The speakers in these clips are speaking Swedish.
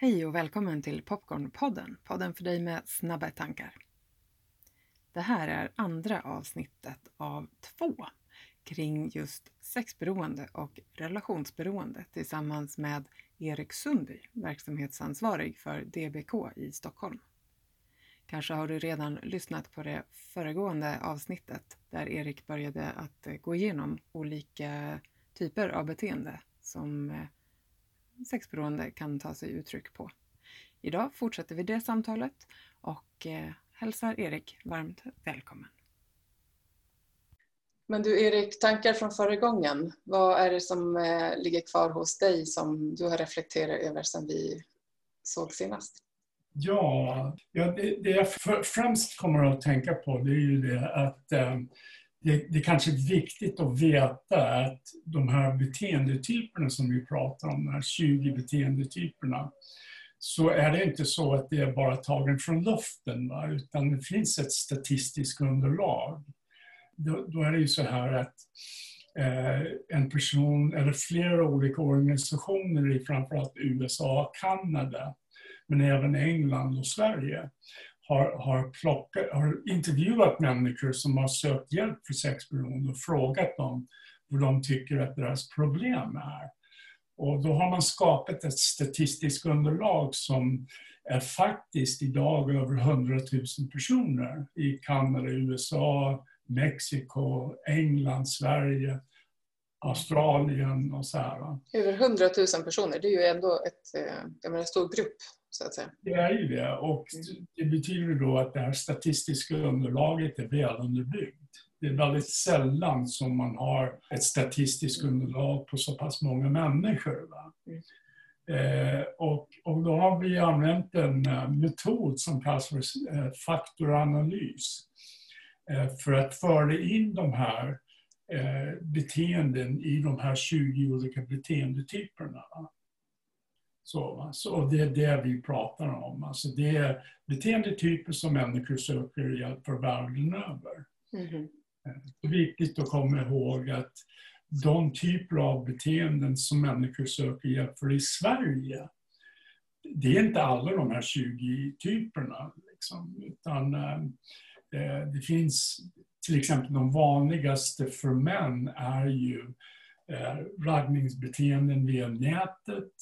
Hej och välkommen till Popcornpodden, podden för dig med snabba tankar. Det här är andra avsnittet av två kring just sexberoende och relationsberoende tillsammans med Erik Sundby, verksamhetsansvarig för DBK i Stockholm. Kanske har du redan lyssnat på det föregående avsnittet där Erik började att gå igenom olika typer av beteende som eh, sexberoende kan ta sig uttryck på. Idag fortsätter vi det samtalet och eh, hälsar Erik varmt välkommen. Men du Erik, tankar från förra gången. Vad är det som eh, ligger kvar hos dig som du har reflekterat över sedan vi såg senast? Ja, ja det, det jag främst kommer att tänka på det är ju det att eh, det, det kanske är viktigt att veta att de här beteendetyperna som vi pratar om, de här 20 beteendetyperna, så är det inte så att det är bara tagen från luften, va? utan det finns ett statistiskt underlag. Då, då är det ju så här att eh, en person, eller flera olika organisationer i framförallt USA och Kanada, men även England och Sverige, har, har, plockat, har intervjuat människor som har sökt hjälp för sexberoende och frågat dem vad de tycker att deras problem är. Och då har man skapat ett statistiskt underlag som är faktiskt idag över 100 000 personer i Kanada, USA, Mexiko, England, Sverige, Australien och så här. Över 100 000 personer, det är ju ändå ett, eh, jag menar, en stor grupp så att säga. Det är ju det och mm. det betyder då att det här statistiska underlaget är väl underbyggt. Det är väldigt sällan som man har ett statistiskt underlag på så pass många människor. Mm. Eh, och, och då har vi använt en uh, metod som kallas för uh, faktoranalys uh, för att föra in de här beteenden i de här 20 olika beteendetyperna. Så, så det är det vi pratar om. Alltså det är beteendetyper som människor söker hjälp för världen över. Mm. Det är viktigt att komma ihåg att de typer av beteenden som människor söker hjälp för i Sverige, det är inte alla de här 20 typerna. Liksom, utan eh, det finns till exempel de vanligaste för män är ju eh, raggningsbeteenden via nätet,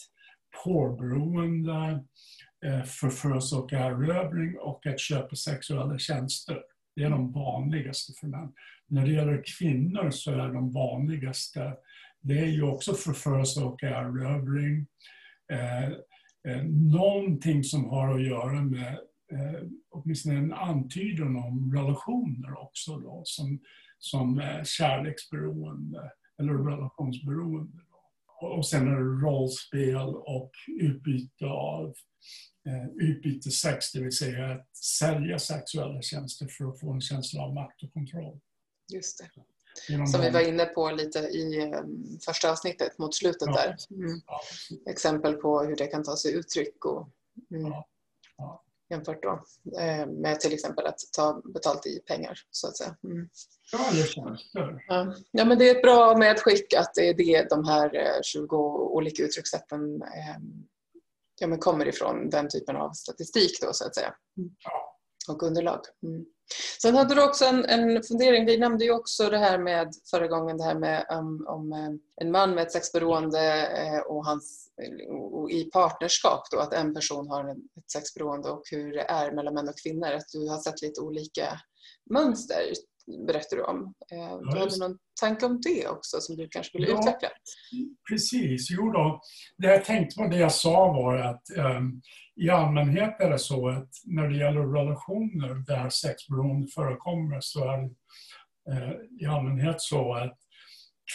porrberoende, eh, förförelse och erövring och att köpa sexuella tjänster. Det är de vanligaste för män. När det gäller kvinnor så är de vanligaste, det är ju också förförelse och erövring. Eh, eh, någonting som har att göra med eh, åtminstone en antydan om relationer också då, som, som eh, kärleksberoende eller relationsberoende och sen är det rollspel och utbyte av eh, utbyte sex, det vill säga att sälja sexuella tjänster för att få en känsla av makt och kontroll. Just det. Genom Som vi var inne på lite i um, första avsnittet mot slutet ja, där. Mm. Ja, Exempel på hur det kan ta sig uttryck och mm. ja, jämfört då eh, med till exempel att ta betalt i pengar så att säga. Mm. Ja, det känns det. Ja. ja, men det är ett bra medskick att det är det de här 20 eh, olika uttryckssätten eh, ja, men kommer ifrån, den typen av statistik då så att säga. Ja. Och underlag. Mm. Sen hade du också en, en, fundering, vi nämnde ju också det här med förra gången det här med um, om eh, en man med ett sexberoende eh, och, hans, och i partnerskap då att en person har ett sexberoende och hur det är mellan män och kvinnor. Att du har sett lite olika mönster berättar du om. Eh, du hade någon tanke om det också som du kanske vill ja, utveckla? Precis, jo då. Det jag tänkte på det jag sa var att um, i allmänhet är det så att när det gäller relationer där sexberoende förekommer så är det uh, i allmänhet så att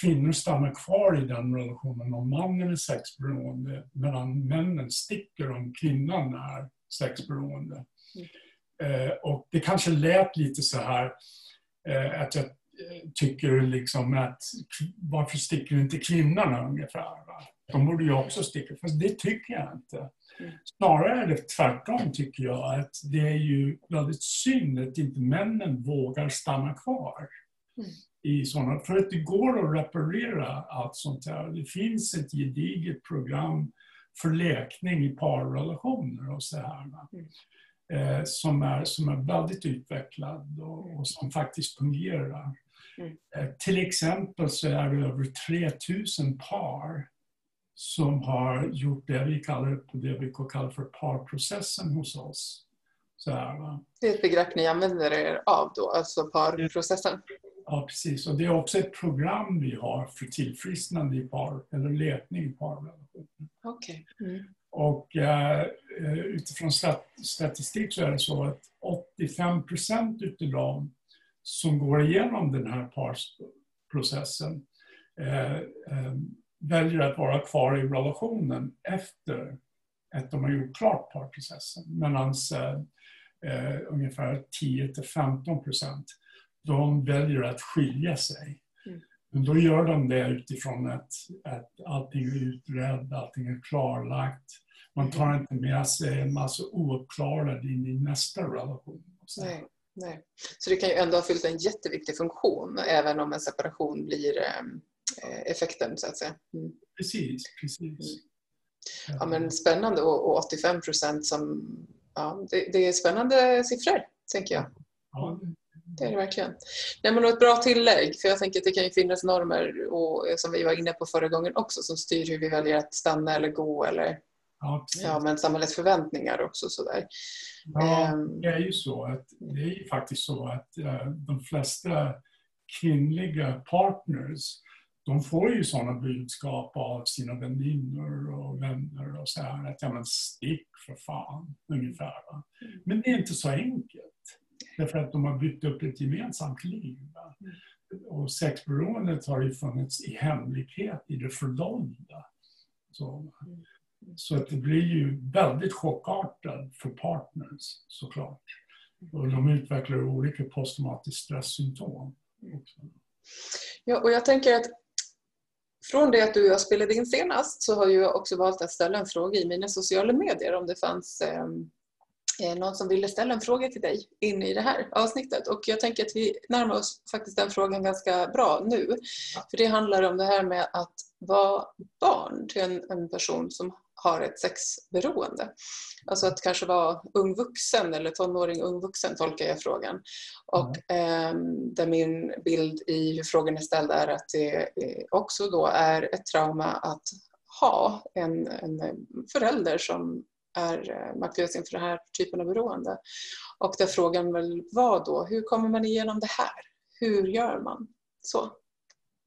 kvinnor stannar kvar i den relationen om mannen är sexberoende medan männen sticker om kvinnan är sexberoende. Mm. Uh, och det kanske lät lite så här Eh, att jag eh, tycker liksom att varför sticker inte kvinnorna ungefär? Va? De borde ju också sticka, fast det tycker jag inte. Mm. Snarare är det tvärtom tycker jag, att det är ju väldigt synd att inte männen vågar stanna kvar. Mm. i sådana, för att det går att reparera allt sånt här. Det finns ett gediget program för lekning i parrelationer och så här. Mm. Eh, som, är, som är väldigt utvecklad och, och som faktiskt fungerar. Mm. Eh, till exempel så är det över 3000 par som har gjort det vi kallar, det vi kallar för parprocessen hos oss. Så här, det är ett begrepp ni använder er av då, alltså parprocessen? Ja, precis. Och det är också ett program vi har för tillfrisknande i par, eller letning i parrelationer. Okay. Mm. Och eh, utifrån stat statistik så är det så att 85 procent utav dem som går igenom den här parprocessen eh, eh, väljer att vara kvar i relationen efter att de har gjort klart parprocessen. Medan eh, ungefär 10 till 15 procent de väljer att skilja sig. Mm. Men då gör de det utifrån att, att allting är utredd, allting är klarlagt. Man tar mm. inte med sig en massa ouppklarade in i nästa relation. Nej, nej. Så det kan ju ändå ha fyllt en jätteviktig funktion även om en separation blir eh, effekten så att säga. Mm. Precis, precis. Mm. Ja, men spännande och, och 85 procent som... Ja, det, det, är spännande siffror, tänker jag. Ja, det är det verkligen. Nej, men ett bra tillägg, för jag tänker att det kan ju finnas normer och, som vi var inne på förra gången också som styr hur vi väljer att stanna eller gå eller ja, ja men samhällets förväntningar också. Sådär. Ja, ehm. det är ju så att det är faktiskt så att uh, de flesta kvinnliga partners de får ju sådana budskap av sina väninnor och vänner och så här att ja men stick för fan, ungefär. Va? Mm. Men det är inte så enkelt. Därför att de har byggt upp ett gemensamt liv. Mm. Och sexberoendet har ju funnits i hemlighet, i det fördolda. Så, så att det blir ju väldigt chockartat för partners såklart. Och de utvecklar olika posttraumatiskt stresssymptom. Ja, och jag tänker att från det att du och jag spelade in senast så har jag också valt att ställa en fråga i mina sociala medier om det fanns eh, Eh, någon som ville ställa en fråga till dig in i det här avsnittet. Och jag tänker att vi närmar oss faktiskt den frågan ganska bra nu. För det handlar om det här med att vara barn till en, en person som har ett sexberoende. Alltså att kanske vara ung vuxen eller tonåring, ung vuxen tolkar jag frågan. Och eh, där min bild i hur frågan är ställd är att det också då är ett trauma att ha en, en förälder som är eh, maktlös inför den här typen av beroende. Och där frågan väl var då, hur kommer man igenom det här? Hur gör man? Så.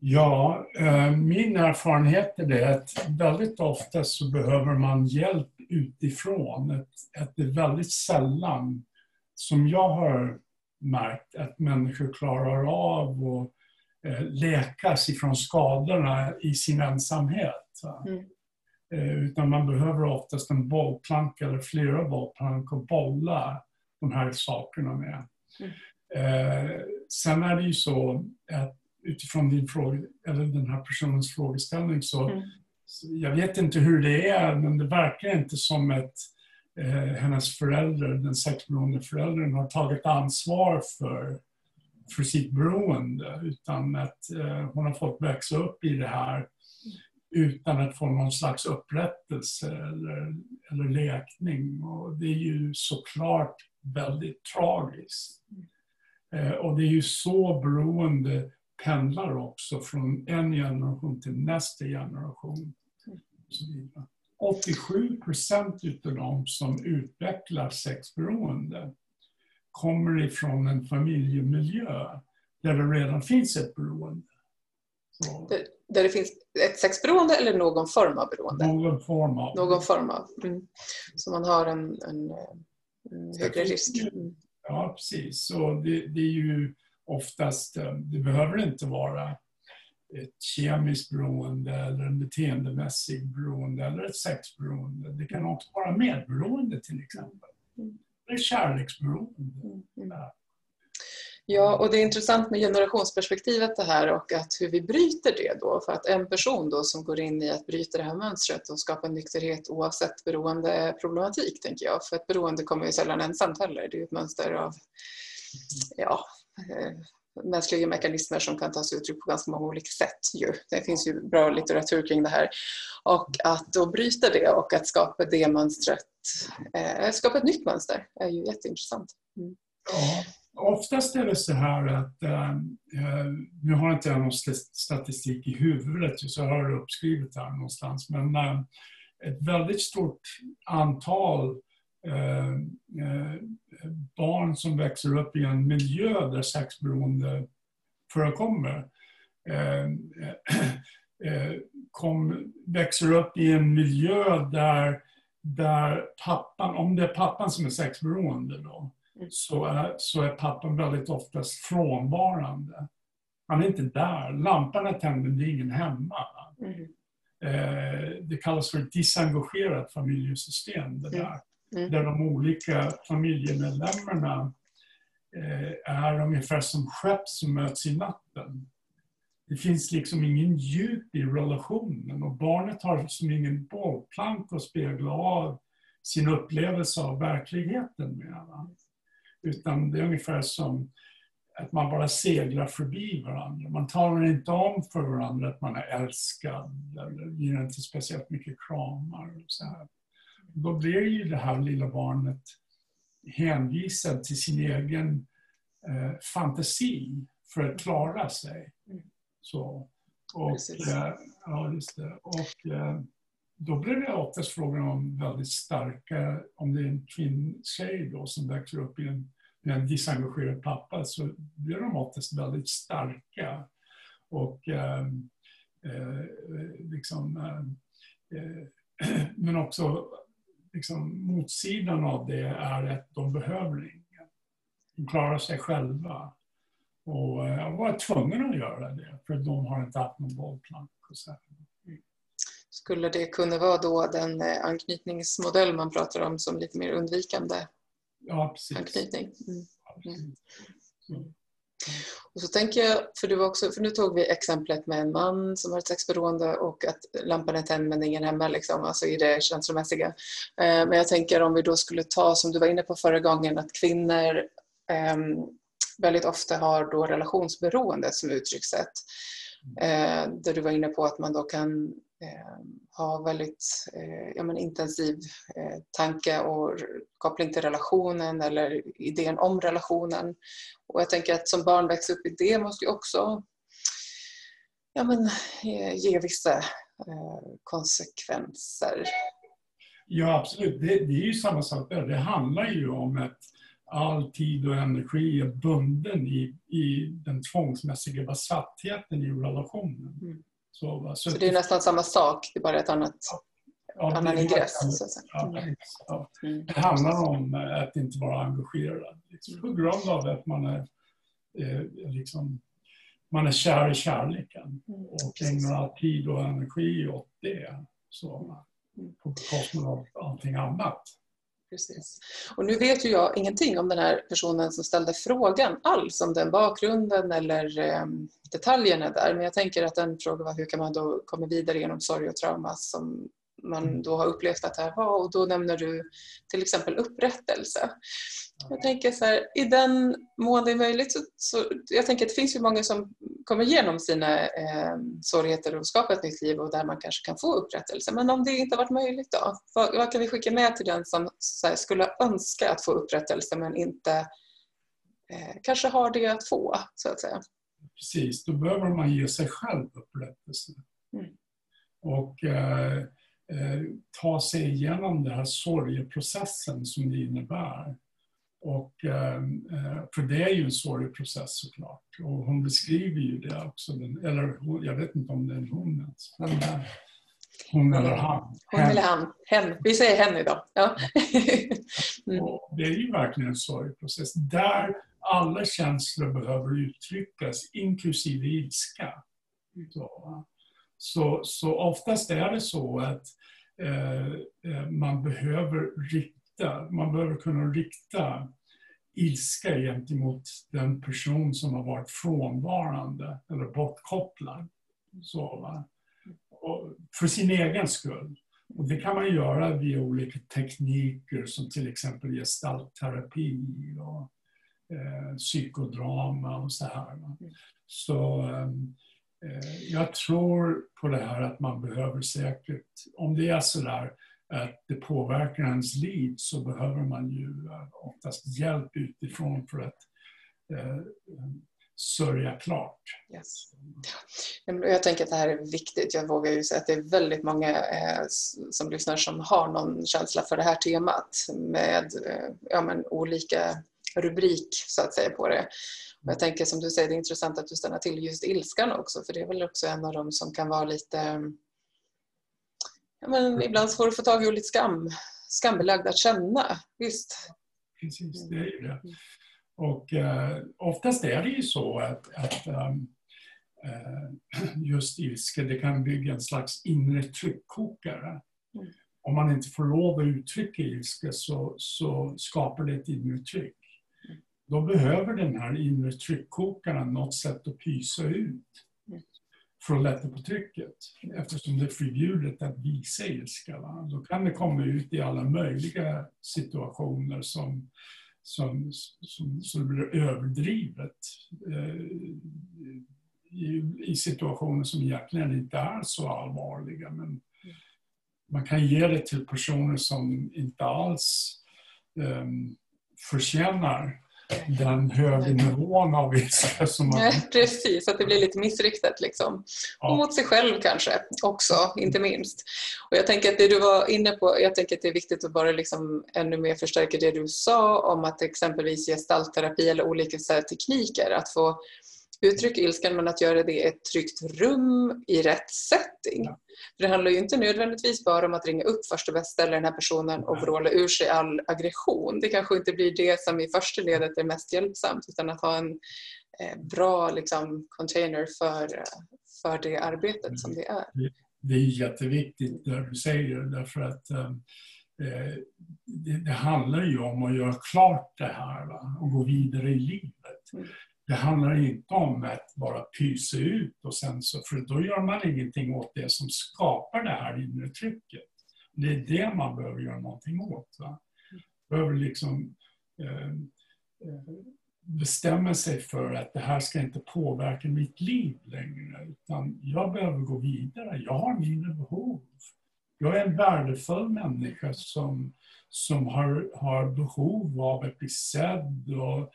Ja, eh, min erfarenhet är det att väldigt ofta så behöver man hjälp utifrån. Att, det är väldigt sällan som jag har märkt att människor klarar av att eh, läkas ifrån skadorna i sin ensamhet. Mm. Eh, utan man behöver oftast en bollplanka eller flera bollplankor att bolla de här sakerna med. Mm. Sen är det ju så att utifrån din fråga, eller den här personens frågeställning så, mm. jag vet inte hur det är men det verkar inte som att eh, hennes förälder, den sexberoende föräldern har tagit ansvar för, för sitt beroende utan att eh, hon har fått växa upp i det här utan att få någon slags upprättelse eller, eller läkning. Och det är ju såklart väldigt tragiskt. Eh, och det är ju så beroende pendlar också från en generation till nästa generation. 87 procent utav de som utvecklar sexberoende kommer ifrån en familjemiljö där det redan finns ett beroende. Det, där det finns ett sexberoende eller någon form av beroende? Någon form av. Någon form av. Mm. Så man har en, en, en högre risk. Mm. Ja, precis. Så det, det, är ju oftast, eh, det behöver inte vara ett kemiskt beroende eller en beteendemässig beroende eller ett sexberoende. Det kan också vara medberoende till exempel. Eller kärleksberoende. Mm. mm. Ja, och det är intressant med generationsperspektivet det här och att hur vi bryter det då. För att en person då som går in i att bryta det här mönstret och skapa nykterhet oavsett beroendeproblematik, tänker jag. För ett beroende kommer ju sällan ensamt heller. Det är ju ett mönster av ja, Eh, mänskliga mekanismer som kan ta sig uttryck på ganska många olika sätt. Ju. Det finns ju bra litteratur kring det här. Och att då bryta det och att skapa det mönstret, eh, skapa ett nytt mönster är ju jätteintressant. Mm. Ja, oftast är det så här att, eh, eh nu har inte jag någon statistik i huvudet så jag har det uppskrivet här någonstans, men eh, ett väldigt stort antal barn som växer upp i en miljö där sexberoende förekommer kom, växer upp i en miljö där, där pappan, om det är pappan som är sexberoende då, Mm. så är, så är pappan väldigt oftast frånvarande. Han är inte där. Lampan är tänd men det är ingen hemma. Mm. Eh, det kallas för ett disengagerat familjesystem. Det där, mm. där de olika familjemedlemmarna eh, är ungefär som skepp som möts i natten. Det finns liksom ingen djup i relationen och barnet har som ingen bollplank att spegla av sin upplevelse av verkligheten med. Utan det är ungefär som att man bara seglar förbi varandra. Man talar inte om för varandra att man är älskad eller ger inte speciellt mycket kramar. Och så här. Då blir ju det här lilla barnet hänvisad till sin egen eh, fantasi för att klara sig. Så. Och, eh, ja, just det. Och, eh, då blir det oftast frågan om väldigt starka, om det är en kvinntjej då som växer upp i en med en disengagerad pappa så blir de oftast väldigt starka. Och eh, eh, liksom, eh, eh men också liksom, motsidan av det är att de behöver ingen. De klarar sig själva. Och eh, jag var tvungen att göra det för de har inte haft någon bollplank. Skulle det kunna vara då den eh, anknytningsmodell man pratar om som lite mer undvikande ja, anknytning. Mm. Mm. Och så tänker jag, för, du också, för nu tog vi exemplet med en man som har ett sexberoende och att lampan är tänd men ingen hemma, liksom, alltså i det känslomässiga. Eh, men jag tänker om vi då skulle ta, som du var inne på förra gången, att kvinnor eh, väldigt ofta har då relationsberoende som uttryckssätt. Eh, där du var inne på att man då kan Eh, ha väldigt eh, ja, men intensiv eh, tanke och koppling till relationen eller idén om relationen. Och jag tänker att som barn växa upp i det måste ju också ja, men, ge vissa konsekvenser. Ja, absolut. Det, det, är ju samma sak där. Det handlar ju om att all tid och energi är bunden i, i den tvångsmässiga besattheten i relationen. Mm. Så, så, så, det är nästan samma sak, det är bara ett annat, ja, annan ingress? Så ja, mm. ja. Mm. Det handlar om eh, att inte vara engagerad. Liksom, på grund av att man är, eh, liksom, man är kär i kärleken mm, och ägnar all tid och energi åt det. Så, mm. på bekostnad av allting annat. Precis. Och nu vet ju jag ingenting om den här personen som ställde frågan alls, om den bakgrunden eller eh, detaljerna där. Men jag tänker att en fråga var hur kan man då komma vidare genom sorg och trauma som man mm. då har upplevt att det här var och då nämner du till exempel upprättelse. Jag tänker så här, i den mån det är möjligt så, så jag tänker att det finns ju många som kommer igenom sina eh, svårigheter och skapar ett nytt liv och där man kanske kan få upprättelse. Men om det inte har varit möjligt då? Vad, vad kan vi skicka med till den som här, skulle önska att få upprättelse men inte eh, kanske har det att få, så att säga? Precis, då behöver man ge sig själv upprättelse. Mm. Och eh, eh, ta sig igenom den här sorgeprocessen som det innebär. Och, eh, för det är ju en sorgeprocess såklart. Och hon beskriver ju det också. Eller jag vet inte om det är en hon ens. Men, hon eller han. Hon eller han. Hen. Vi säger hen idag. Ja. Mm. det är ju verkligen en sorgeprocess där alla känslor behöver uttryckas, inklusive ilska. Så, så, så oftast är det så att eh, eh, man behöver rikta, man behöver kunna rikta ilska gentemot den person som har varit frånvarande eller bortkopplad. Så, va? för sin egen skull. Och det kan man göra via olika tekniker som till exempel gestaltterapi och eh, psykodrama och så här. Va? Så eh, Eh, jag tror på det här att man behöver säkert, om det är sådär att det påverkar ens liv så behöver man ju oftast hjälp utifrån för att eh, sörja klart. Yes. Jag tänker att det här är viktigt. Jag vågar ju säga att det är väldigt många eh, som lyssnar som har någon känsla för det här temat med eh, ja, men, olika rubrik så att säga på det. Jag tänker som du säger, det är intressant att du stannar till just ilskan också för det är väl också en av dem som kan vara lite ja, men ibland får du få tag i lite skam, skambelagd att känna. Visst. Precis, det är ju det. Och eh, oftast är det ju så att, att um, just ilska, det kan bygga en slags inre tryckkokare. Mm. Om man inte får lov att uttrycka ilska så, så skapar det ett inre tryck. Då behöver den här inre tryckkokaren något sätt att pysa ut för att lätta på trycket. Eftersom det är förbjudet att visa ilska. Va? Då kan det komma ut i alla möjliga situationer som som, som, som blir överdrivet eh, i, i, situationer som egentligen inte är så allvarliga. Men man kan ge det till personer som inte alls eh, förtjänar den höga nivån av man... Nej, precis, att det blir lite missriktat liksom. Ja. Och mot sig själv kanske också, inte minst. Och jag tänker att det du var inne på, jag tänker att det är viktigt att bara liksom ännu mer förstärka det du sa om att exempelvis gestaltterapi eller olika så tekniker, att få uttrycka ilskan men att göra det i ett tryggt rum i rätt setting. Ja. För det handlar ju inte nödvändigtvis bara om att ringa upp första bästa eller den här personen och vråla ur sig all aggression. Det kanske inte blir det som i första ledet är mest hjälpsamt utan att ha en eh, bra liksom, container för, för det arbetet som det är. Det är jätteviktigt det du säger därför att eh, eh, det, det, handlar ju om att göra klart det här va? och gå vidare i livet. Mm. Det handlar inte om att bara pysa ut och sen så, för då gör man ingenting åt det som skapar det här inre trycket. Det är det man behöver göra någonting åt. Va? Behöver liksom eh, eh bestämma sig för att det här ska inte påverka mitt liv längre, utan jag behöver gå vidare. Jag har mina behov. Jag är en värdefull människa som, som har, har behov av att bli sedd och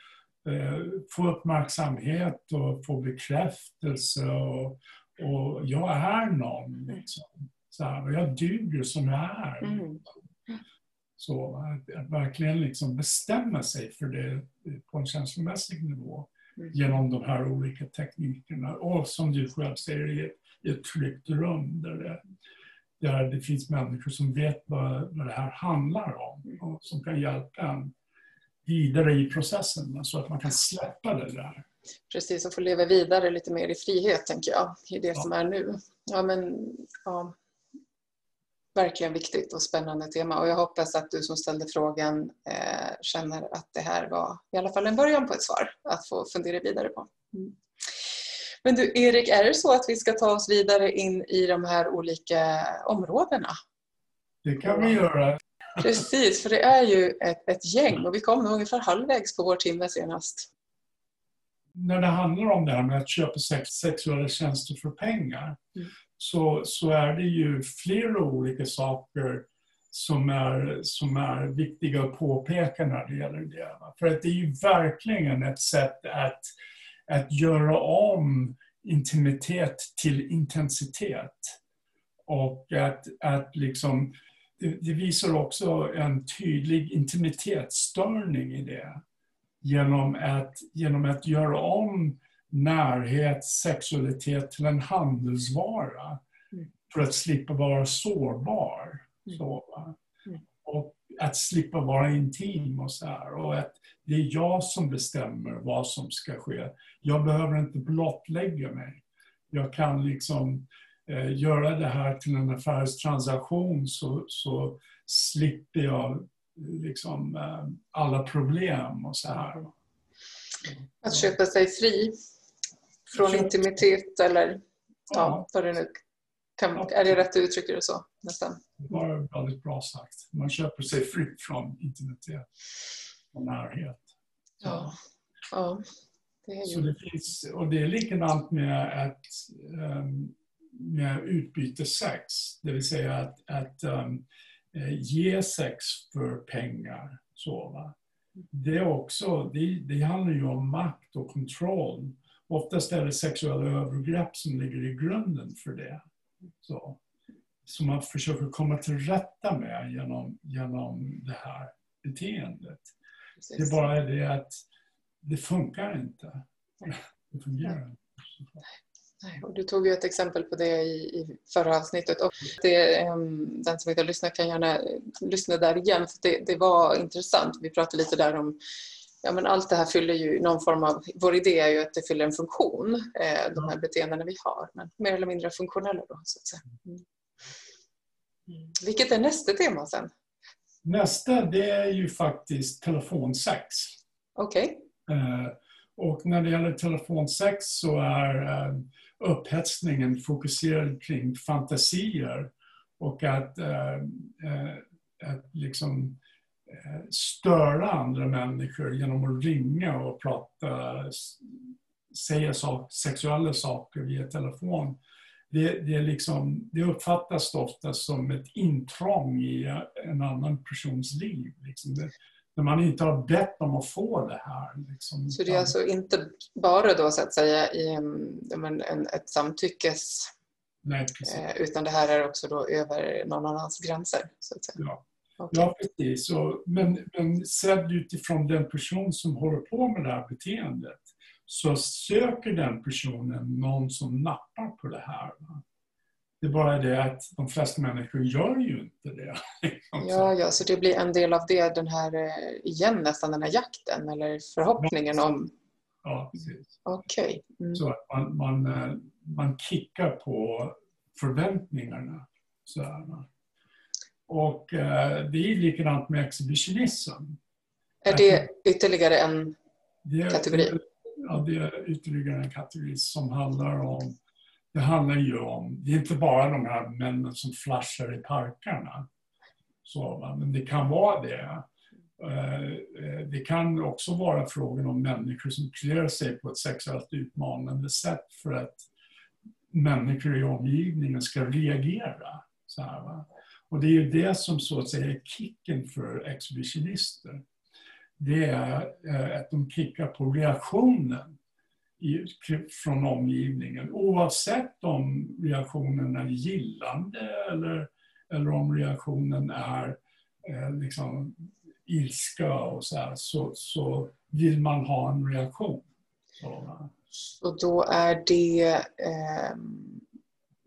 få uppmärksamhet och få bekräftelse. Och, och jag är någon. Liksom. Så här, jag duger som jag är. Mm. Så att, att, verkligen liksom bestämma sig för det på en känslomässig nivå mm. genom de här olika teknikerna. Och som du själv säger, i ett, i ett tryggt rum där det, där det finns människor som vet vad, vad det här handlar om och som kan hjälpa en vidare i processen så att man kan släppa det där. Precis, och få leva vidare lite mer i frihet, tänker jag, i det ja. som är nu. Ja, men, ja, verkligen viktigt och spännande tema och jag hoppas att du som ställde frågan eh, känner att det här var i alla fall en början på ett svar att få fundera vidare på. Mm. Men du Erik, är det så att vi ska ta oss vidare in i de här olika områdena? Det kan vi göra. Precis, för det är ju ett, ett gäng och vi kom ungefär halvvägs på vår timme senast. När det handlar om det här med att köpa sex, sexuella tjänster för pengar mm. så, så är det ju flera olika saker som är, som är viktiga att påpeka när det gäller det. För att det är ju verkligen ett sätt att, att göra om intimitet till intensitet. Och att, att liksom det, visar också en tydlig intimitetsstörning i det. Genom att, genom att göra om närhet, sexualitet till en handelsvara mm. för att slippa vara sårbar. Mm. Så, mm. och att slippa vara intim och så här. Och att det är jag som bestämmer vad som ska ske. Jag behöver inte blottlägga mig. Jag kan liksom göra det här till en affärstransaktion så, så slipper jag liksom, eh, alla problem och så här. Att köpa sig fri från Köp... intimitet eller ja, vad det nu kan, ja. Är det rätt att uttrycka det så? Nästan. Det var väldigt bra sagt. Man köper sig fritt från intimitet och närhet. Ja. Ja. Det är ju... Så det finns, och det är likadant med, att, um, med utbytessex, det vill säga att, att um, ge sex för pengar. Så, va? Det, är också, det, det handlar ju om makt och kontroll. Oftast är det sexuella övergrepp som ligger i grunden för det. Så, som man försöker komma till rätta med genom, genom det här beteendet. Precis. Det är bara det att det funkar inte. Det fungerar inte. Och du tog ju ett exempel på det i, i förra avsnittet. Och det, um, den som inte har lyssnat kan gärna lyssna där igen. För det, det var intressant. Vi pratade lite där om ja, men allt det här fyller ju någon form av... Vår idé är ju att det fyller en funktion, eh, de här beteendena vi har. Men mer eller mindre funktionella då, så att säga. Mm. Mm. Vilket är nästa tema sen? Nästa, det är ju faktiskt telefonsex. Okej. Okay. Eh, och när det gäller telefonsex så är eh, upphetsningen fokuserad kring fantasier och att, eh, eh att liksom eh, störa andra människor genom att ringa och prata, säga sexuella saker via telefon. Det, det, liksom, det uppfattas ofta som ett intrång i en annan persons liv. Liksom det, när man inte har bett om att få det här. Liksom. Så det är alltså inte bara då så att säga i en, en, ett samtyckes... Nej, eh, utan det här är också då över någon annans gränser? Så att säga. Ja. Okay. ja, precis. Så, men, men sedd utifrån den person som håller på med det här beteendet så söker den personen någon som nappar på det här. Va? Det är bara det att de flesta människor gör ju inte det. ja, ja, så det blir en del av det, den här, eh, igen nästan den här jakten eller förhoppningen om... Ja, precis. Okej. Okay. Mm. Så att man, man, eh, man kickar på förväntningarna. Så här. Och eh, det är likadant med exhibitionism. Är det ytterligare en det, kategori? Ja, det är ytterligare en kategori som handlar om det handlar ju om, det är inte bara de här männen som flashar i parkerna. Så, men det kan vara det. Eh, eh, det kan också vara frågan om människor som klär sig på ett sexuellt utmanande sätt för att människor i omgivningen ska reagera. Så här, Och det är ju det som så att säga är kicken för exhibitionister. Det är eh, att de kickar på reaktionen från omgivningen oavsett om reaktionen är gillande eller, eller om reaktionen är eh, liksom ilska och så, här, så, så vill man ha en reaktion. Så, och då är det eh,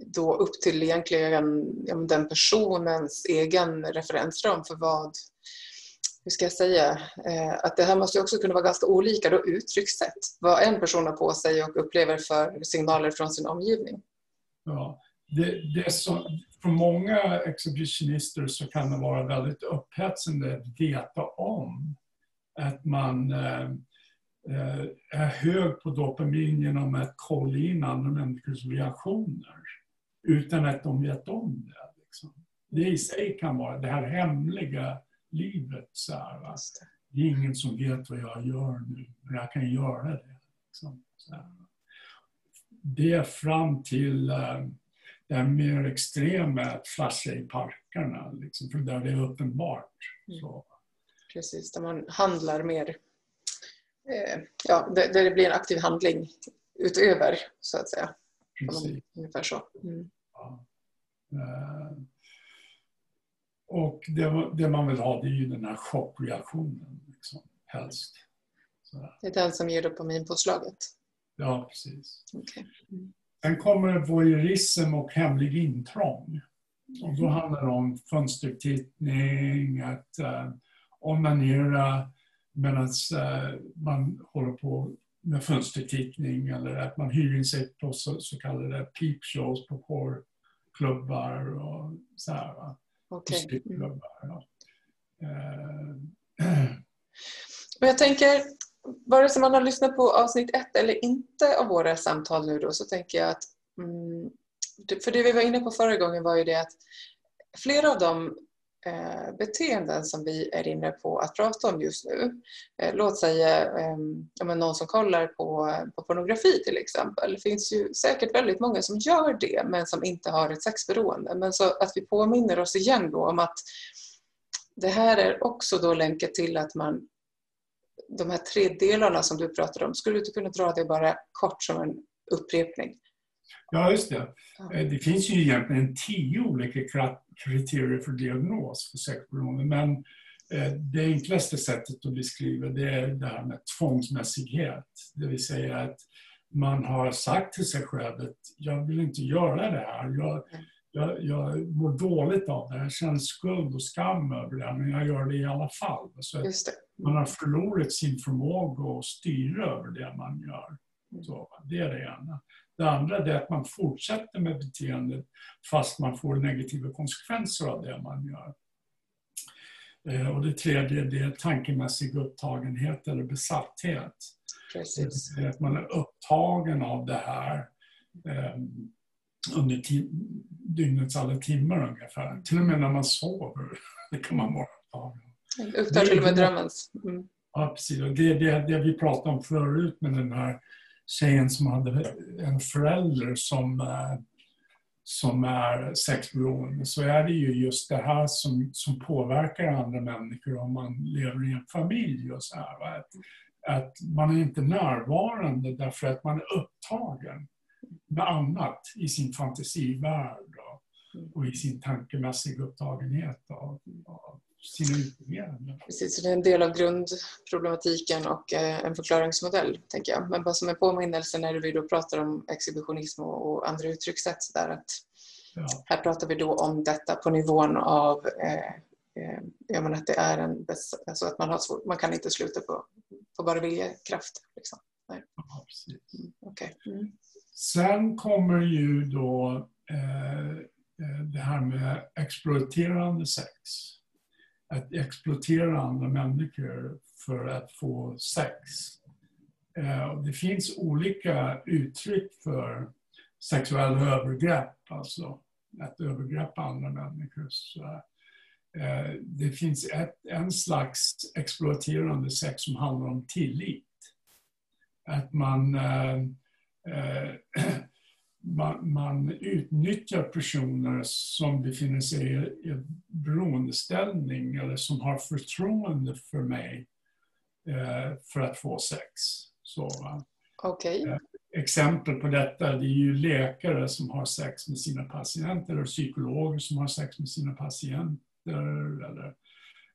då upp till egentligen den personens egen referensram för vad hur ska jag säga, eh, att det här måste också kunna vara ganska olika då uttryckssätt. Vad en person har på sig och upplever för signaler från sin omgivning. Ja, det, det som, för många exhibitionister så kan det vara väldigt upphetsande att veta om att man eh, eh, är hög på dopamin genom att kolla in andra människors reaktioner utan att de vet om det. Liksom. Det i sig kan vara det här hemliga livet. Så här, va? Det är ingen som vet vad jag gör nu, men jag kan göra det. Liksom, det fram till äh, det här mer extrema, att flasha i parkerna, liksom, för där det är uppenbart. Mm. Så. Precis, där man handlar mer, eh, ja, där, där, det blir en aktiv handling utöver, så att säga. Precis. Ungefär så. Mm. Ja. Och det, det, man vill ha det är ju den här chockreaktionen, liksom, helst. Så. Det är den som ger dopaminpåslaget? Ja, precis. Okay. Mm. Sen kommer voyeurism och hemlig intrång. Och då handlar det om fönstertittning, att uh, onanera medan uh, man håller på med fönstertittning eller att man hyr in sig på så, så kallade peepshows på porrklubbar och så här. Va? Okay. Mm. Men jag tänker, vare sig man har lyssnat på avsnitt ett eller inte av våra samtal nu då, så tänker jag att mm, för det vi var inne på förra gången var ju det att flera av de eh, Eh, beteenden som vi är inne på att prata om just nu. Eh, låt säga ehm, någon som kollar på, på pornografi till exempel. Det finns ju säkert väldigt många som gör det men som inte har ett sexberoende. Men så att vi påminner oss igen då om att det här är också då länkat till att man de här tre delarna som du pratade om, skulle du inte kunna dra det bara kort som en upprepning? Ja, just det. Eh, det finns ju egentligen tio olika kriterier för diagnos för sexberoende, men eh, det enklaste sättet att beskriva det är det här med tvångsmässighet. Det vill säga att man har sagt till sig själv att jag vill inte göra det här. Jag, jag, jag mår dåligt av det. Jag känner skuld och skam över det, men jag gör det i alla fall. Så man har förlorat sin förmåga att styra över det man gör. Mm. Så, det är det ena. Det andra är att man fortsätter med beteendet fast man får negativa konsekvenser av det man gör. Eh, och det tredje det är tankemässig upptagenhet eller besatthet. Precis. Att man är upptagen av det här eh, under dygnets alla timmar ungefär. Till och med när man sover det kan man vara upptagen. Upptar till och med drömmens. Mm. Ja, precis. Det är det, det vi pratade om förut med den här tjejen som hade en förälder som, eh, som är sexberoende så är det ju just det här som, som påverkar andra människor om man lever i en familj och så här. Att, att man är inte närvarande därför att man är upptagen med annat i sin fantasivärld och, och i sin tankemässiga upptagenhet av, av sina. Precis, så det är en del av grundproblematiken och eh, en förklaringsmodell, tänker jag. Men bara som en påminnelse när vi då pratar om exhibitionism och andra uttryckssätt där att ja. här pratar vi då om detta på nivån av eh, eh, ja, men att det är en alltså att man, har svårt, man kan inte sluta på, på bara viljekraft. Liksom. Nej. Ja, precis. Mm, okay. mm. Sen kommer ju då eh, det här med exploaterande sex att exploatera andra människor för att få sex. Eh, det finns olika uttryck för sexuella övergrepp, alltså att övergreppa andra människor. Så, eh, det finns ett, en slags exploaterande sex som handlar om tillit. Att man eh, man, man utnyttjar personer som befinner sig i, i beroendeställning eller som har förtroende för mig eh, för att få sex. Så, okay. eh, exempel på detta det är ju läkare som har sex med sina patienter och psykologer som har sex med sina patienter eller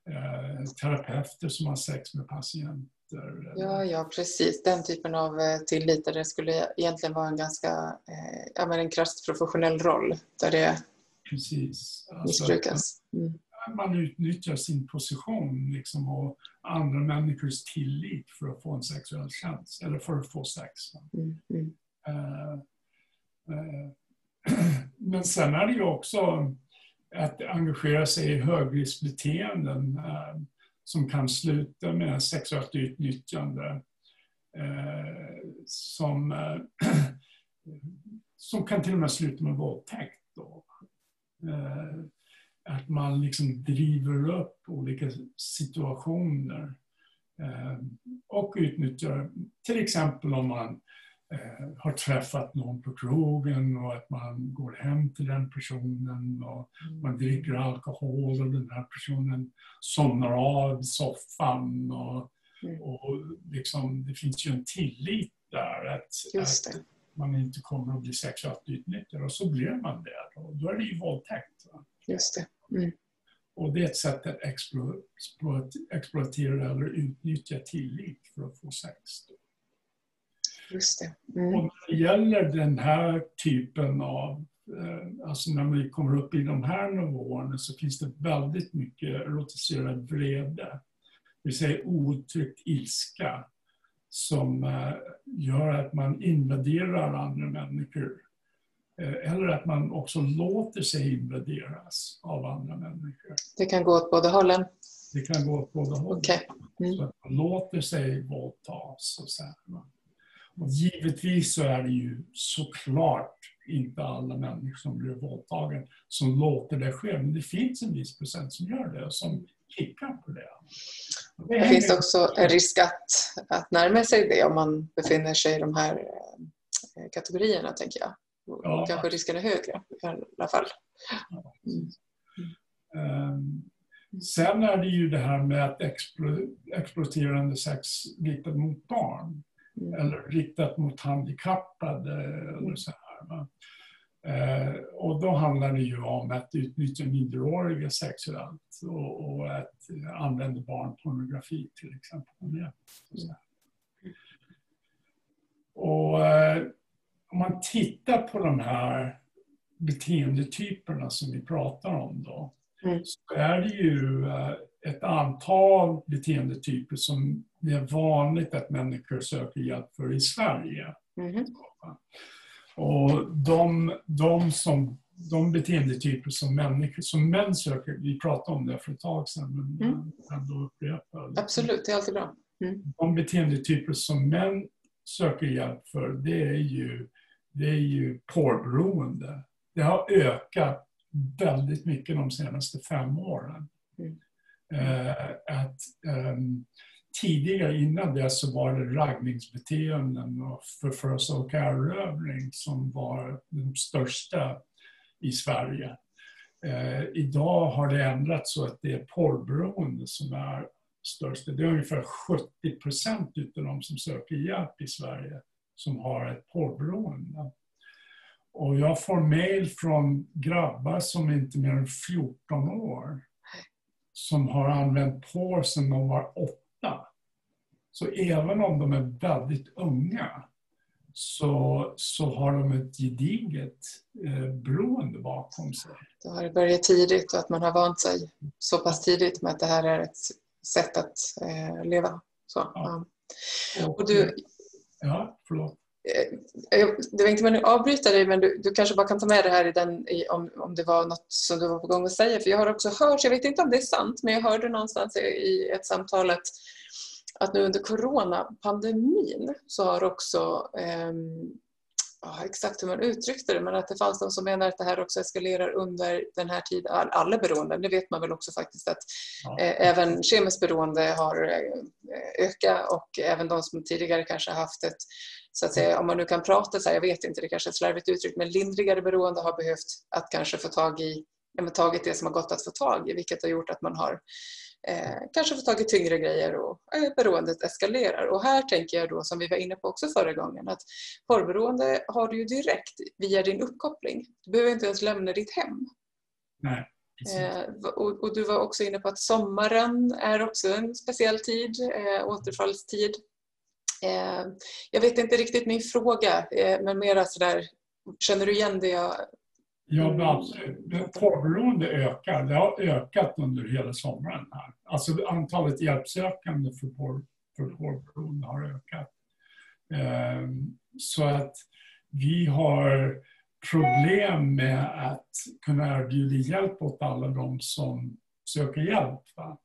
eh, terapeuter som har sex med patienter kontakter? Ja, ja, precis. Den typen av eh, tillit där det skulle egentligen vara en ganska eh, ja, men en krasst professionell roll där det precis. Alltså, missbrukas. Mm. Man utnyttjar sin position liksom, och andra människors tillit för att få en sexuell tjänst eller för att få sex. Mm. Mm. Uh, uh, men sen är det ju också att engagera sig i högriskbeteenden. Uh, som kan sluta med sexuellt utnyttjande eh, som, eh, som kan till och med sluta med våldtäkt. Då. Eh, att man liksom driver upp olika situationer eh, och utnyttjar, till exempel om man har träffat någon på krogen och att man går hem till den personen och mm. man dricker alkohol och den här personen somnar av i soffan. Och, mm. och liksom, det finns ju en tillit där att, att man inte kommer att bli sexuellt utnyttjad och så blir man det. Och då är det ju våldtäkt. Just det. Mm. Och det är ett sätt att exploatera eller utnyttja tillit för att få sex. Då. Just det. Mm. Och när det gäller den här typen av, eh, alltså när vi kommer upp i de här nivåerna så finns det väldigt mycket erotiserad vrede. Det vill säga outtryckt ilska som eh, gör att man invaderar andra människor. Eh, eller att man också låter sig invaderas av andra människor. Det kan gå åt båda hållen? Det kan gå åt båda hållen. Okay. Mm. Så att man låter sig våldtas. Och så här. Givetvis så är det ju såklart inte alla människor som blir våldtagen som låter det ske. Men det finns en viss procent som gör det och som kickar på det. Det finns också en risk att, att närma sig det om man befinner sig i de här eh, kategorierna, tänker jag. Ja. Kanske risken är högre i alla fall. Mm. Um, sen är det ju det här med att exploaterande sex riktat mot barn. Mm. Eller riktat mot handikappade. Eller så här, eh, och då handlar det ju om att utnyttja minderåriga sexuellt och, och att använda barnpornografi till exempel. Mm. Och eh, om man tittar på de här beteendetyperna som vi pratar om då, mm. så är det ju eh, ett antal beteendetyper som det är vanligt att människor söker hjälp för i Sverige. Mm. Och de, de, som, de beteendetyper som, människor, som män söker, vi pratade om det för ett tag sedan, men mm. ändå upprepa. Absolut, det är alltid bra. Mm. De beteendetyper som män söker hjälp för, det är ju, det är ju porrberoende. Det har ökat väldigt mycket de senaste fem åren. Mm. Eh, att, um, tidigare innan det så var det raggningsbeteenden och förförelse och erövring som var de största i Sverige. Eh, idag har det ändrats så att det är porrberoende som är störst. Det är ungefär 70 procent av de som söker hjälp i Sverige som har ett porrberoende. Och jag får mejl från grabbar som är inte mer än 14 år som har använt porr sedan de var 8 så även om de är väldigt unga så, så har de ett gediget eh, beroende bakom sig. Då har det börjat tidigt och att man har vant sig så pass tidigt med att det här är ett sätt att eh, leva. Så, ja. ja. Och du, ja, förlåt. Eh, det var inte meningen att avbryta dig men du, du, kanske bara kan ta med det här i den, i, om, om det var något som du var på gång att säga. För jag har också hört, jag vet inte om det är sant, men jag hörde någonstans i, i ett samtal att, att nu under coronapandemin så har också eh, exakt hur man uttryckte det, men att det fanns de som menar att det här också eskalerar under den här tiden. Alla beroenden, det vet man väl också faktiskt att ja. eh, även kemiskt beroende har eh, ökat och även de som tidigare kanske haft ett, så att säga, om man nu kan prata så här, jag vet inte, det kanske är ett slarvigt uttryck, men lindrigare beroende har behövt att kanske få tag i, ja, tagit det som har gått att få tag i, vilket har gjort att man har eh, kanske får tag i tyngre grejer och eh, beroendet eskalerar. Och här tänker jag då, som vi var inne på också förra gången, att porrberoende har du ju direkt via din uppkoppling. Du behöver inte ens lämna ditt hem. Nej. Eh, och, och, du var också inne på att sommaren är också en speciell tid, eh, återfallstid. Eh, jag vet inte riktigt min fråga, eh, men mera sådär, känner du igen det jag Ja. Porrberoende ökar. Det har ökat under hela sommaren. här. Alltså antalet hjälpsökande för, porr, för porrberoende har ökat. Ehm, så att vi har problem med att kunna erbjuda hjälp åt alla de som söker hjälp. Va?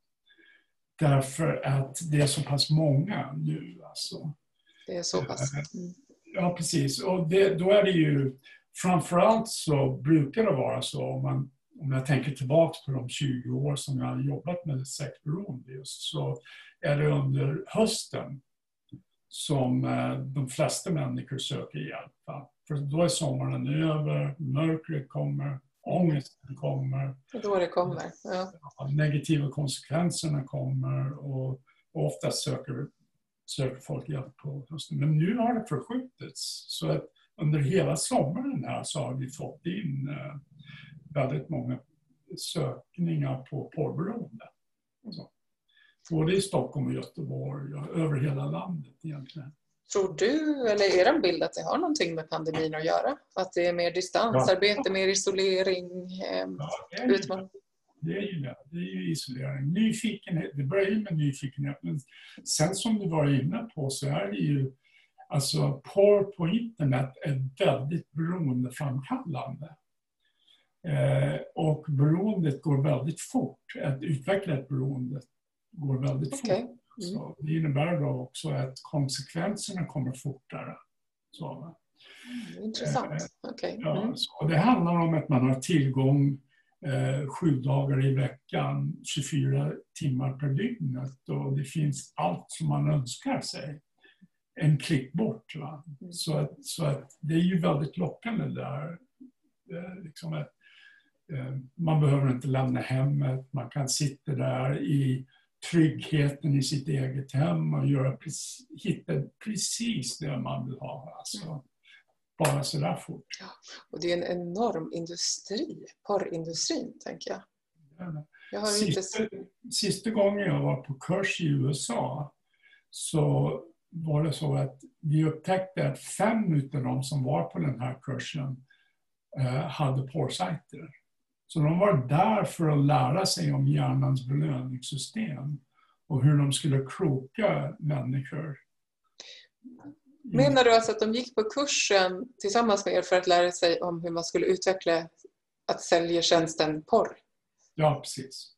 Därför att det är så pass många nu. Alltså. Det är så pass? Mm. Ja, precis. Och det, då är det ju framförallt så brukar det vara så om, man, om jag tänker tillbaka på de 20 år som jag har jobbat med sexberoende just, så är det under hösten som eh, de flesta människor söker hjälp. För då är sommaren över, mörkret kommer, ångesten kommer. Då det kommer, ja. Negativa konsekvenserna kommer och, och ofta söker, söker folk hjälp på hösten. Men nu har det förskjutits. Så att under hela sommaren här så har vi fått in eh, väldigt många sökningar på porrberoende. Både i Stockholm och Göteborg och över hela landet egentligen. Tror du, eller är det en bild att det har någonting med pandemin att göra? Att det är mer distansarbete, ja. mer isolering? Eh, ja, det, är ju, det är ju det. Det är ju isolering. Nyfikenhet, det börjar ju med nyfikenhet. Men sen som du var inne på så är det ju Alltså porr på internet är väldigt beroendeframkallande. Eh, och beroendet går väldigt fort. Att utveckla ett beroende går väldigt okay. fort. Mm. Så det innebär då också att konsekvenserna kommer fortare. Så, Mm, intressant. Okay. Ja, så det handlar om att man har tillgång eh, sju dagar i veckan, 24 timmar per dygn. Och det finns allt som man önskar sig. En klick bort. Va? Mm. Så, att, så att det är ju väldigt lockande där. Liksom att, eh, man behöver inte lämna hemmet, man kan sitta där i tryggheten i sitt eget hem och göra, hitta precis det man vill ha. Alltså, mm. bara sådär fort. Ja, och det är en enorm industri, porrindustrin, tänker jag. jag har sista, inte... sista gången jag var på kurs i USA så var det så att vi upptäckte att fem av de som var på den här kursen eh, hade porrsajter. Så de var där för att lära sig om hjärnans belöningssystem och hur de skulle kroka människor. Menar du alltså att de gick på kursen tillsammans med er för att lära sig om hur man skulle utveckla att sälja tjänsten porr? Ja, precis.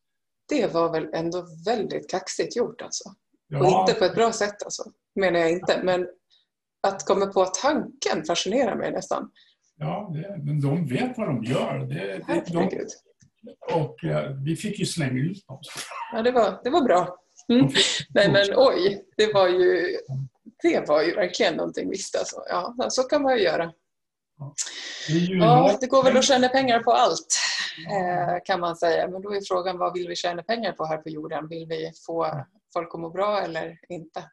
Det var väl ändå väldigt kaxigt gjort alltså? Ja. Och inte på ett bra sätt alltså, menar jag inte. Men att komma på tanken fascinerar mig nästan. Ja, det, men de vet vad de gör. Det, det, de, och eh, vi fick ju slänga ut dem. Ja, det var, det var bra. Mm. Nej men oj, det var ju, det var ju verkligen någonting visst alltså. Ja, så kan man ju göra. Ja, det går väl att tjäna pengar på allt eh, kan man säga. Men då är frågan vad vill vi tjäna pengar på här på jorden? Vill vi få folk att må bra eller inte?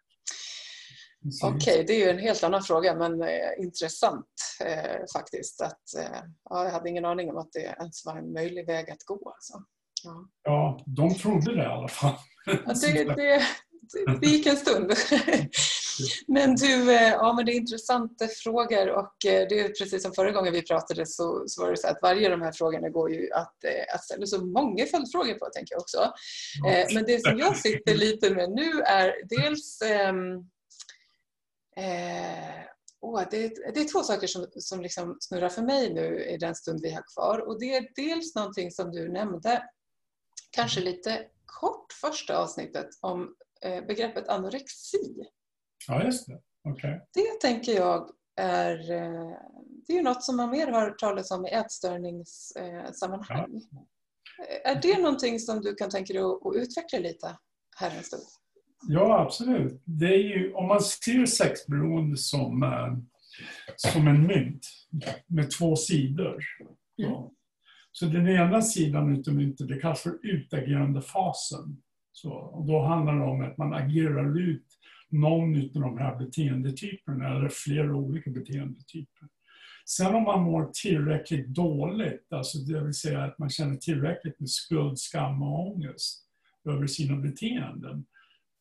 Okej, okay, det är ju en helt annan fråga men eh, intressant eh, faktiskt. Att, eh, ja, jag hade ingen aning om att det ens var en möjlig väg att gå. Alltså. Ja. ja, de trodde det i alla fall. Ja, det, det, det gick en stund. Men du, eh, ja men det är intressanta frågor och eh, det är precis som förra gången vi pratade så, så var det så att varje av de här frågorna går ju att, eh, att ställa så många följdfrågor på tänker jag också. Men det som jag sitter lite med nu är dels ehm, eh, oh, det, det, är två saker som, som liksom snurrar för mig nu i den stund vi har kvar och det är dels någonting som du nämnde kanske lite kort första avsnittet om eh, begreppet anorexi. Ja, just det. Okay. Det tänker jag är, eh, det är något som man mer har talas om i ätstörningssammanhang. Ja. Är det någonting som du kan tänka dig att utveckla lite här en stund? Ja, absolut. Det är ju, om man ser sexberoende som, eh, som en mynt med två sidor. Mm. Så den ena sidan utav myntet, det kallas för utagerande fasen. Så, och då handlar det om att man agerar ut någon av de här beteendetyperna eller flera olika beteendetyper. Sen om man mår tillräckligt dåligt, alltså det vill säga att man känner tillräckligt med skuld, skam och ångest över sina beteenden,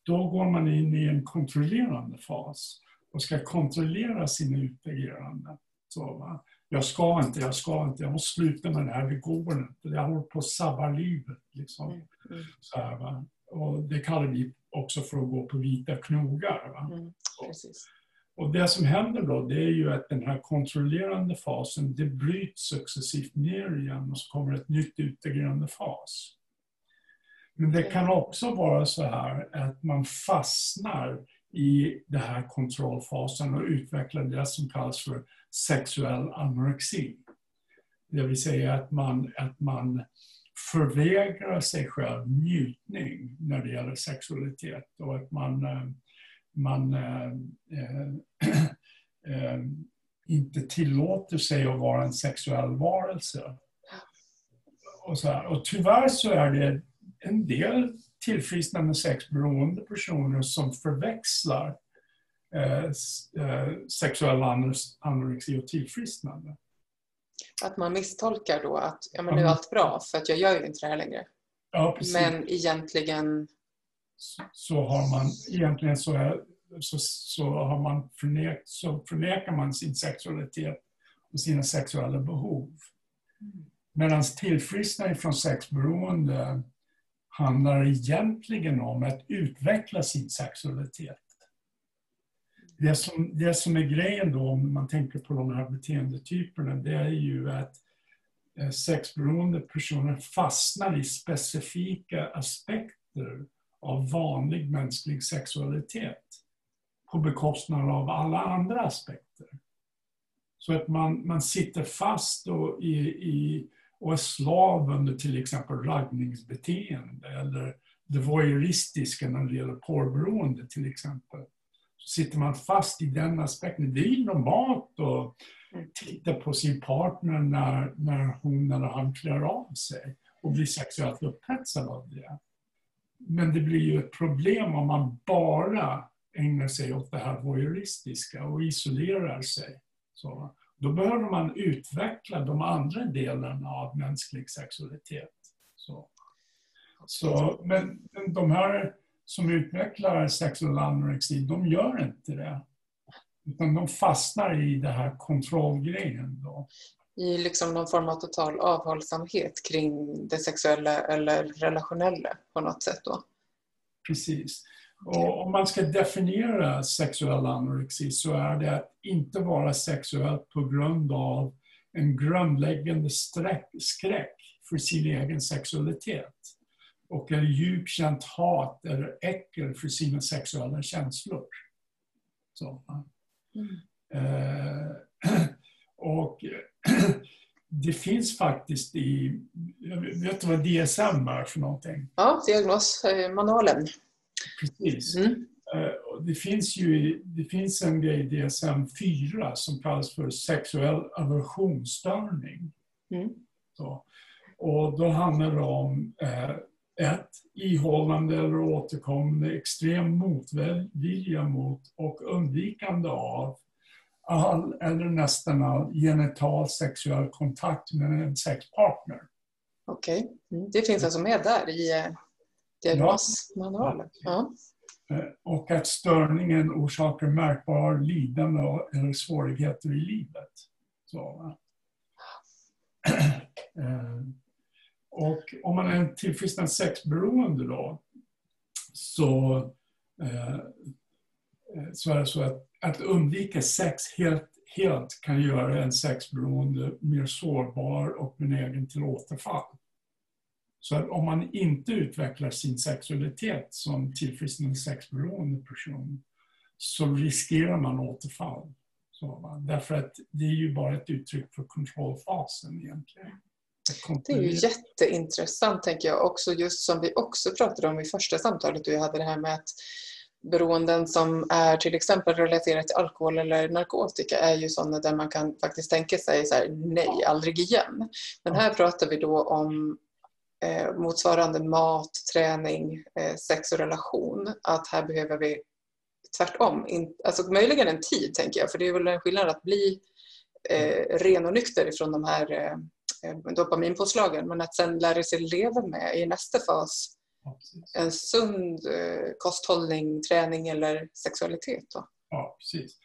då går man in i en kontrollerande fas och ska kontrollera sina. Så, va? jag ska inte, jag ska inte, jag måste sluta med det här, det går inte. Jag håller på att sabba livet. Liksom. Mm, mm. Så här, va? Och det kallar vi också för att gå på vita knogar. Va? Mm, och det som händer då, det är ju att den här kontrollerande fasen, det bryts successivt ner igen och så kommer ett nytt utagerande fas. Men det kan också vara så här att man fastnar i den här kontrollfasen och utvecklar det som kallas för sexuell anorexi. Det vill säga att man, att man förvägrar sig själv njutning när det gäller sexualitet och att man, eh, man äh, äh, äh, inte tillåter sig att vara en sexuell varelse. Och, så här. och tyvärr så är det en del tillfrisknande sexberoende personer som förväxlar eh, eh, sexuell anorexi och tillfrisknande. Att man misstolkar då att ja, men nu är allt bra för att jag gör ju inte det här längre. Ja, men egentligen... Så, så, har man, egentligen så, är, så, så, har man förnek, så förnekar man sin sexualitet och sina sexuella behov. Mm. Medan tillfrisknande från sexberoende handlar egentligen om att utveckla sin sexualitet. Det som, det som är grejen då om man tänker på de här beteendetyperna det är ju att eh, sexberoende personer fastnar i specifika aspekter av vanlig mänsklig sexualitet på bekostnad av alla andra aspekter. Så att man, man sitter fast då i, i, och är slav under till exempel raggningsbeteende eller det voyeuristiska när det gäller porrberoende till exempel. Så sitter man fast i den aspekten. Det är normalt att mm. titta på sin partner när, när hon eller han klär av sig och blir sexuellt upphetsad av det. Men det blir ju ett problem om man bara ägnar sig åt det här voyeuristiska och isolerar sig. Så, då behöver man utveckla de andra delarna av mänsklig sexualitet. Så. Så, men de här som utvecklar sexuell anorexi, de gör inte det. Utan de fastnar i det här kontrollgrejen. Då. I liksom någon form av total avhållsamhet kring det sexuella eller relationella på något sätt då? Precis. Och om man ska definiera sexuell anorexi så är det att inte vara sexuellt på grund av en grundläggande skräck för sin egen sexualitet och en djupt känt hat eller äckel för sina sexuella känslor. Så, mm. eh, och det finns faktiskt i, vet du vad DSM är för någonting? Ja, diagnosmanualen. Precis. Mm. Eh, det finns ju det finns en grej i DSM-4 som kallas för sexuell aversionsstörning. Mm. Så. Och då handlar det om eh, ett, ihållande eller återkommande extrem motvilja mot och undvikande av all eller nästan all genital sexuell kontakt med en sexpartner. Okej, okay. mm. det finns alltså med där i eh, diagnosmanualen? Ja. Eh, och att störningen orsakar märkbar lidande eller svårigheter i livet. Så, eh, och om man är en tillfrisknad sexberoende då, så, eh, så är det så att, att undvika sex helt, helt kan göra en sexberoende mer sårbar och benägen till återfall. Så att om man inte utvecklar sin sexualitet som tillfrisknande sexberoende person så riskerar man återfall. Så, därför att det är ju bara ett uttryck för kontrollfasen egentligen. Det är ju jätteintressant tänker jag också just som vi också pratade om i första samtalet jag hade det här med att beroenden som är till exempel relaterat till alkohol eller narkotika är ju sådana där man kan faktiskt tänka sig så här, nej, aldrig igen. Men här pratar vi då om eh, motsvarande mat, träning, eh, sex och relation. Att här behöver vi tvärtom, in, alltså möjligen en tid tänker jag, för det är väl en skillnad att bli eh, ren och nykter ifrån de här eh, Eh, dopaminpåslagen men att sen lära sig leva med i nästa fas en sund eh, kosthållning, träning eller sexualitet. Då. Ja, precis.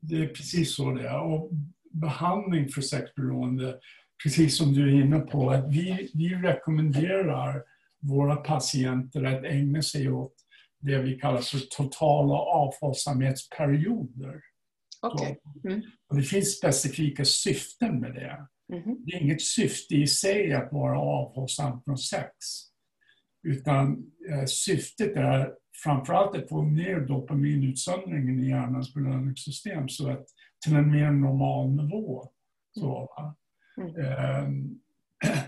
Det är precis så det är. Och behandling för sexberoende, precis som du är inne på, att vi, vi rekommenderar våra patienter att ägna sig åt det vi kallar för totala avhållsamhetsperioder. Okay. Mm. det finns specifika syften med det. Mm. Det är inget syfte i sig att vara avhållsam från sex. Utan eh, syftet är framförallt att få ner dopaminutsöndringen i hjärnans belöningssystem så att, till en mer normal nivå. Så, mm. eh,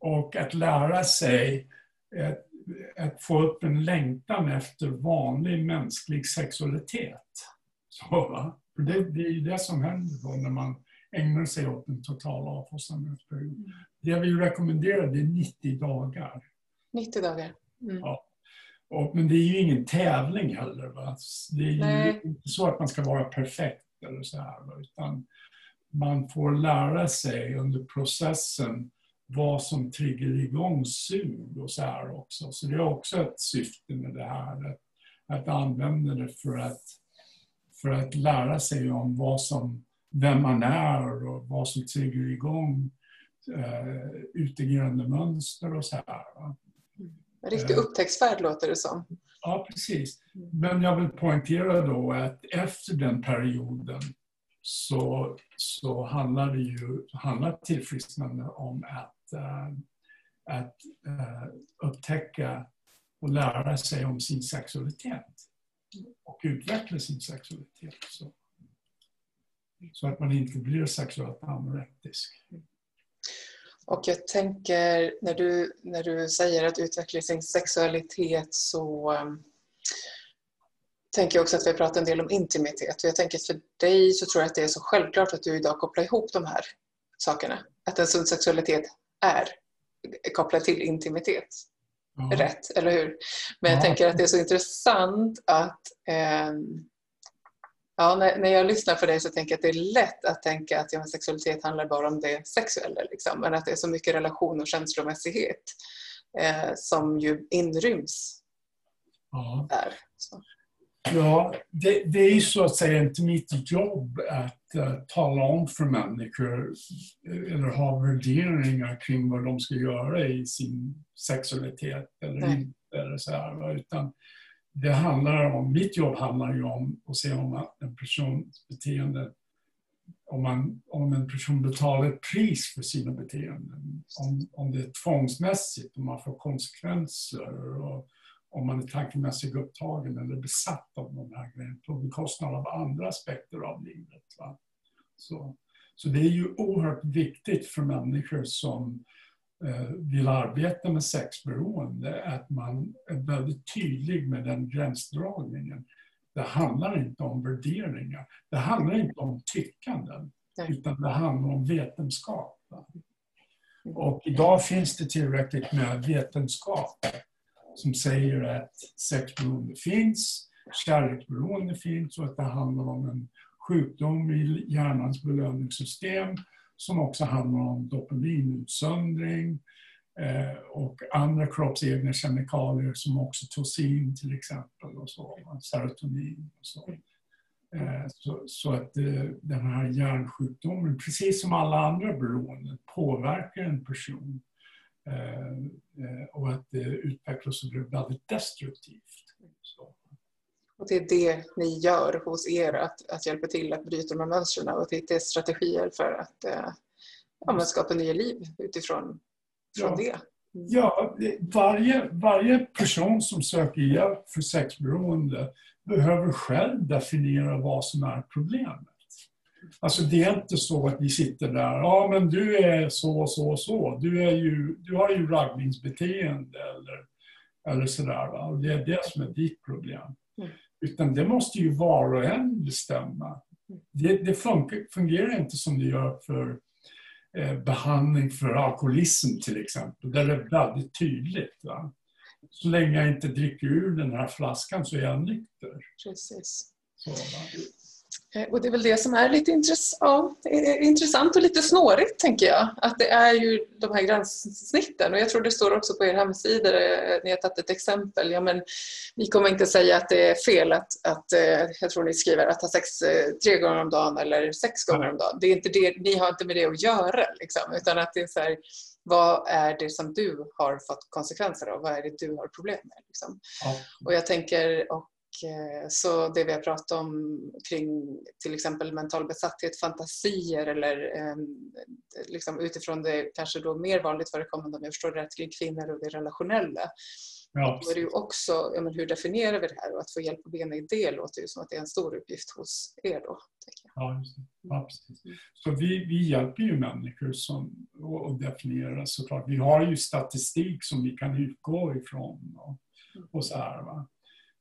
och att lära sig att, att, få upp en längtan efter vanlig mänsklig sexualitet. Så, det, det är det som händer då när man ägnar sig åt en total avfossamhetsperiod. Mm. Det vi rekommenderar det är 90 dagar. 90 dagar. Mm. Ja. Och, men det är ju ingen tävling heller. Va? Det är ju Nej. inte så att man ska vara perfekt eller så här, utan man får lära sig under processen vad som triggar igång sug och så här också. Så det är också ett syfte med det här, att, att använda det för att, för att lära sig om vad som vem man är och vad som triggar igång eh, utagerande mönster och så här. En riktig eh. upptäcktsfärd låter det som. Ja, precis. Men jag vill poängtera då att efter den perioden så, så handlar det ju handlar tillfrisknande om att, äh, att äh, upptäcka och lära sig om sin sexualitet och utveckla sin sexualitet. Så. Så att man inte blir sexuellt anorektisk. Och jag tänker när du, när du säger att utveckla sin sexualitet så eh, tänker jag också att vi har pratat en del om intimitet. Och jag tänker att för dig så tror jag att det är så självklart att du idag kopplar ihop de här sakerna. Att en sund sexualitet är kopplad till intimitet. Ja. Rätt, eller hur? Men jag tänker att det är så intressant att eh, Ja, när, när jag lyssnar på dig så tänker jag att det är lätt att tänka att ja, sexualitet handlar bara om det sexuella. Liksom. Men att det är så mycket relation och känslomässighet eh, som ju inryms ja. där. Så. Ja, det, det, är ju så att säga inte mitt jobb att uh, tala om för människor eh, eller ha värderingar kring vad de ska göra i sin sexualitet eller inte. Eller så här, utan det handlar om, mitt jobb handlar ju om att se om en persons beteende om, man, om en person betalar ett pris för sina beteenden. Om, om det är tvångsmässigt, om man får konsekvenser och om man är tankemässigt upptagen eller besatt av de här grejerna på bekostnad av andra aspekter av livet. Va? Så, så det är ju oerhört viktigt för människor som eh, vill arbeta med sexberoende att man är väldigt tydlig med den gränsdragningen. Det handlar inte om värderingar. Det handlar inte om tyckanden. Utan det handlar om vetenskap. Och idag finns det tillräckligt med vetenskap som säger att sexberoende finns, kärleksberoende finns och att det handlar om en sjukdom i hjärnans belöningssystem som också handlar om dopaminutsöndring eh, och andra kroppsegna kemikalier som oxytocin till exempel och så, serotonin och så. Eh, så, så, att eh, den här hjärnsjukdomen, precis som alla andra beroenden, påverkar en person och att det utvecklas och blir väldigt destruktivt. Så. Och det är det ni gör hos er, att, att hjälpa till att bryta de här mönstren och att hitta strategier för att eh, ja, skapa nya liv utifrån från ja. det. Ja, varje, varje person som söker hjälp för sexberoende behöver själv definiera vad som är problemet. Alltså det är inte så att vi sitter där, ja men du är så, så, så. Du, är ju, du har ju raggningsbeteende eller, eller sådär. Va? Och det är det som är ditt problem. Mm. Utan det måste ju var och en bestämma. Det, det fungerar inte som det gör för eh, behandling för alkoholism till exempel. Där det är väldigt tydligt. Va? Så länge jag inte dricker ur den här flaskan så är jag nykter. Precis. Så, och det är väl det som är lite intress ja, intressant och lite snårigt, tänker jag. Att det är ju de här gränssnitten. Och jag tror det står också på er hemsida, eh, ni har tagit ett exempel. Ja, men vi kommer inte säga att det är fel att, att eh, jag tror ni skriver, att ha sex tre gånger om dagen eller sex gånger om dagen. Det är inte det, ni har inte med det att göra, liksom, utan att det är så här, vad är det som du har fått konsekvenser av? Vad är det du har problem med? Liksom? Ja. Och jag tänker, och Eh, så det vi har pratat om kring till exempel mental besatthet, fantasier eller ehm, liksom utifrån det kanske då mer vanligt förekommande om jag förstår rätt kring kvinnor och det relationella. Ja. Då är det ju också, ja, men hur definierar vi det här och att få hjälp på benen i det låter ju som att det är en stor uppgift hos er då. Ja, ja, precis. Så vi, vi hjälper ju människor som, att definiera såklart. Vi har ju statistik som vi kan utgå ifrån och, och så här. Va?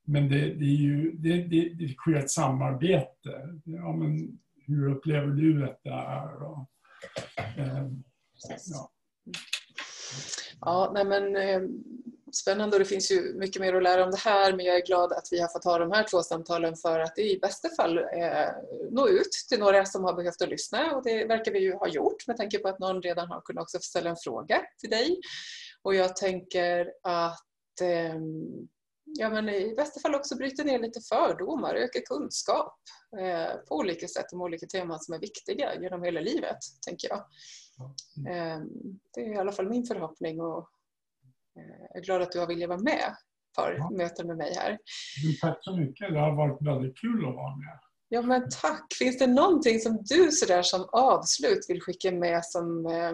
Men det, det, är ju, det, det, det sker ett samarbete. Ja, men hur upplever du att det är? Och, eh, ja. ja, nej men eh, spännande och det finns ju mycket mer att lära om det här men jag är glad att vi har fått ha de här två samtalen för att i bästa fall eh, nå ut till några som har behövt att lyssna och det verkar vi ju ha gjort med tanke på att någon redan har kunnat också ställa en fråga till dig. Och jag tänker att eh, ja, men i bästa fall också bryta ner lite fördomar, öka kunskap eh, på olika sätt om olika teman som är viktiga genom hela livet, tänker jag. Eh, det är i alla fall min förhoppning och eh, jag är glad att du har velat vara med för ja. möten med mig här. Tack så mycket, det har varit väldigt kul att vara med. Ja men tack! Finns det någonting som du sådär som avslut vill skicka med som eh,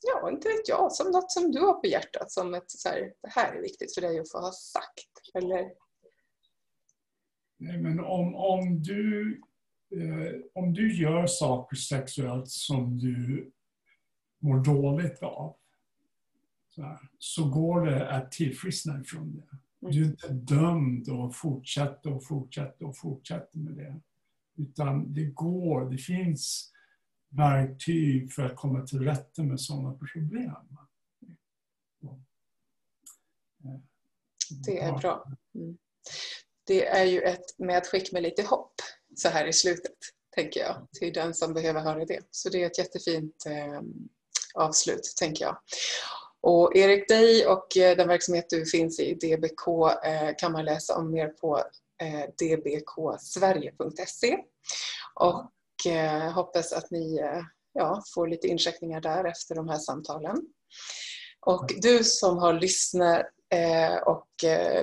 ja, inte vet jag, som något som du har på hjärtat som ett så här, det här är viktigt för dig att få ha sagt? Eller? Nej, men om, om du eh, om du gör saker sexuellt som du mår dåligt av så, här, så går det att tillfriskna ifrån det. Du är inte dömd att fortsätta och fortsätta och fortsätta med det. Utan det går, det finns verktyg för att komma till rätta med sådana problem. Det är bra. Mm. Det är ju ett medskick med lite hopp så här i slutet, tänker jag, till den som behöver höra det. Så det är ett jättefint eh, avslut, tänker jag. Och Erik, dig och eh, den verksamhet du finns i, DBK, eh, kan man läsa om mer på dbksverige.se. Och hoppas att ni ja, får lite incheckningar där efter de här samtalen. Och du som har lyssnat och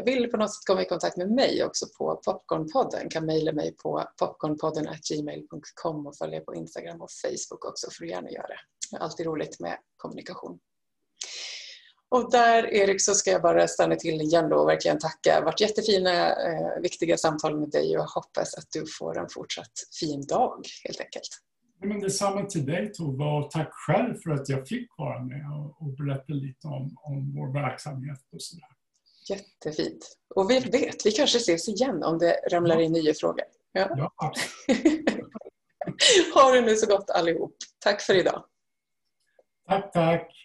vill på något sätt komma i kontakt med mig också på Popcornpodden kan mejla mig på popcornpodden.gmail.com och följa på Instagram och Facebook också får du gärna göra det. Det är alltid roligt med kommunikation. Och där Erik så ska jag bara stanna till igen då och verkligen tacka. Det har varit jättefina, eh, viktiga samtal med dig och jag hoppas att du får en fortsatt fin dag helt enkelt. Men detsamma till dig Tove och tack själv för att jag fick vara med och, och berätta lite om, om vår verksamhet och sådär. Jättefint. Och vi vet, vi kanske ses igen om det ramlar in nya frågor. Ja. ja. ha det nu så gott allihop. Tack för idag. Tack, tack.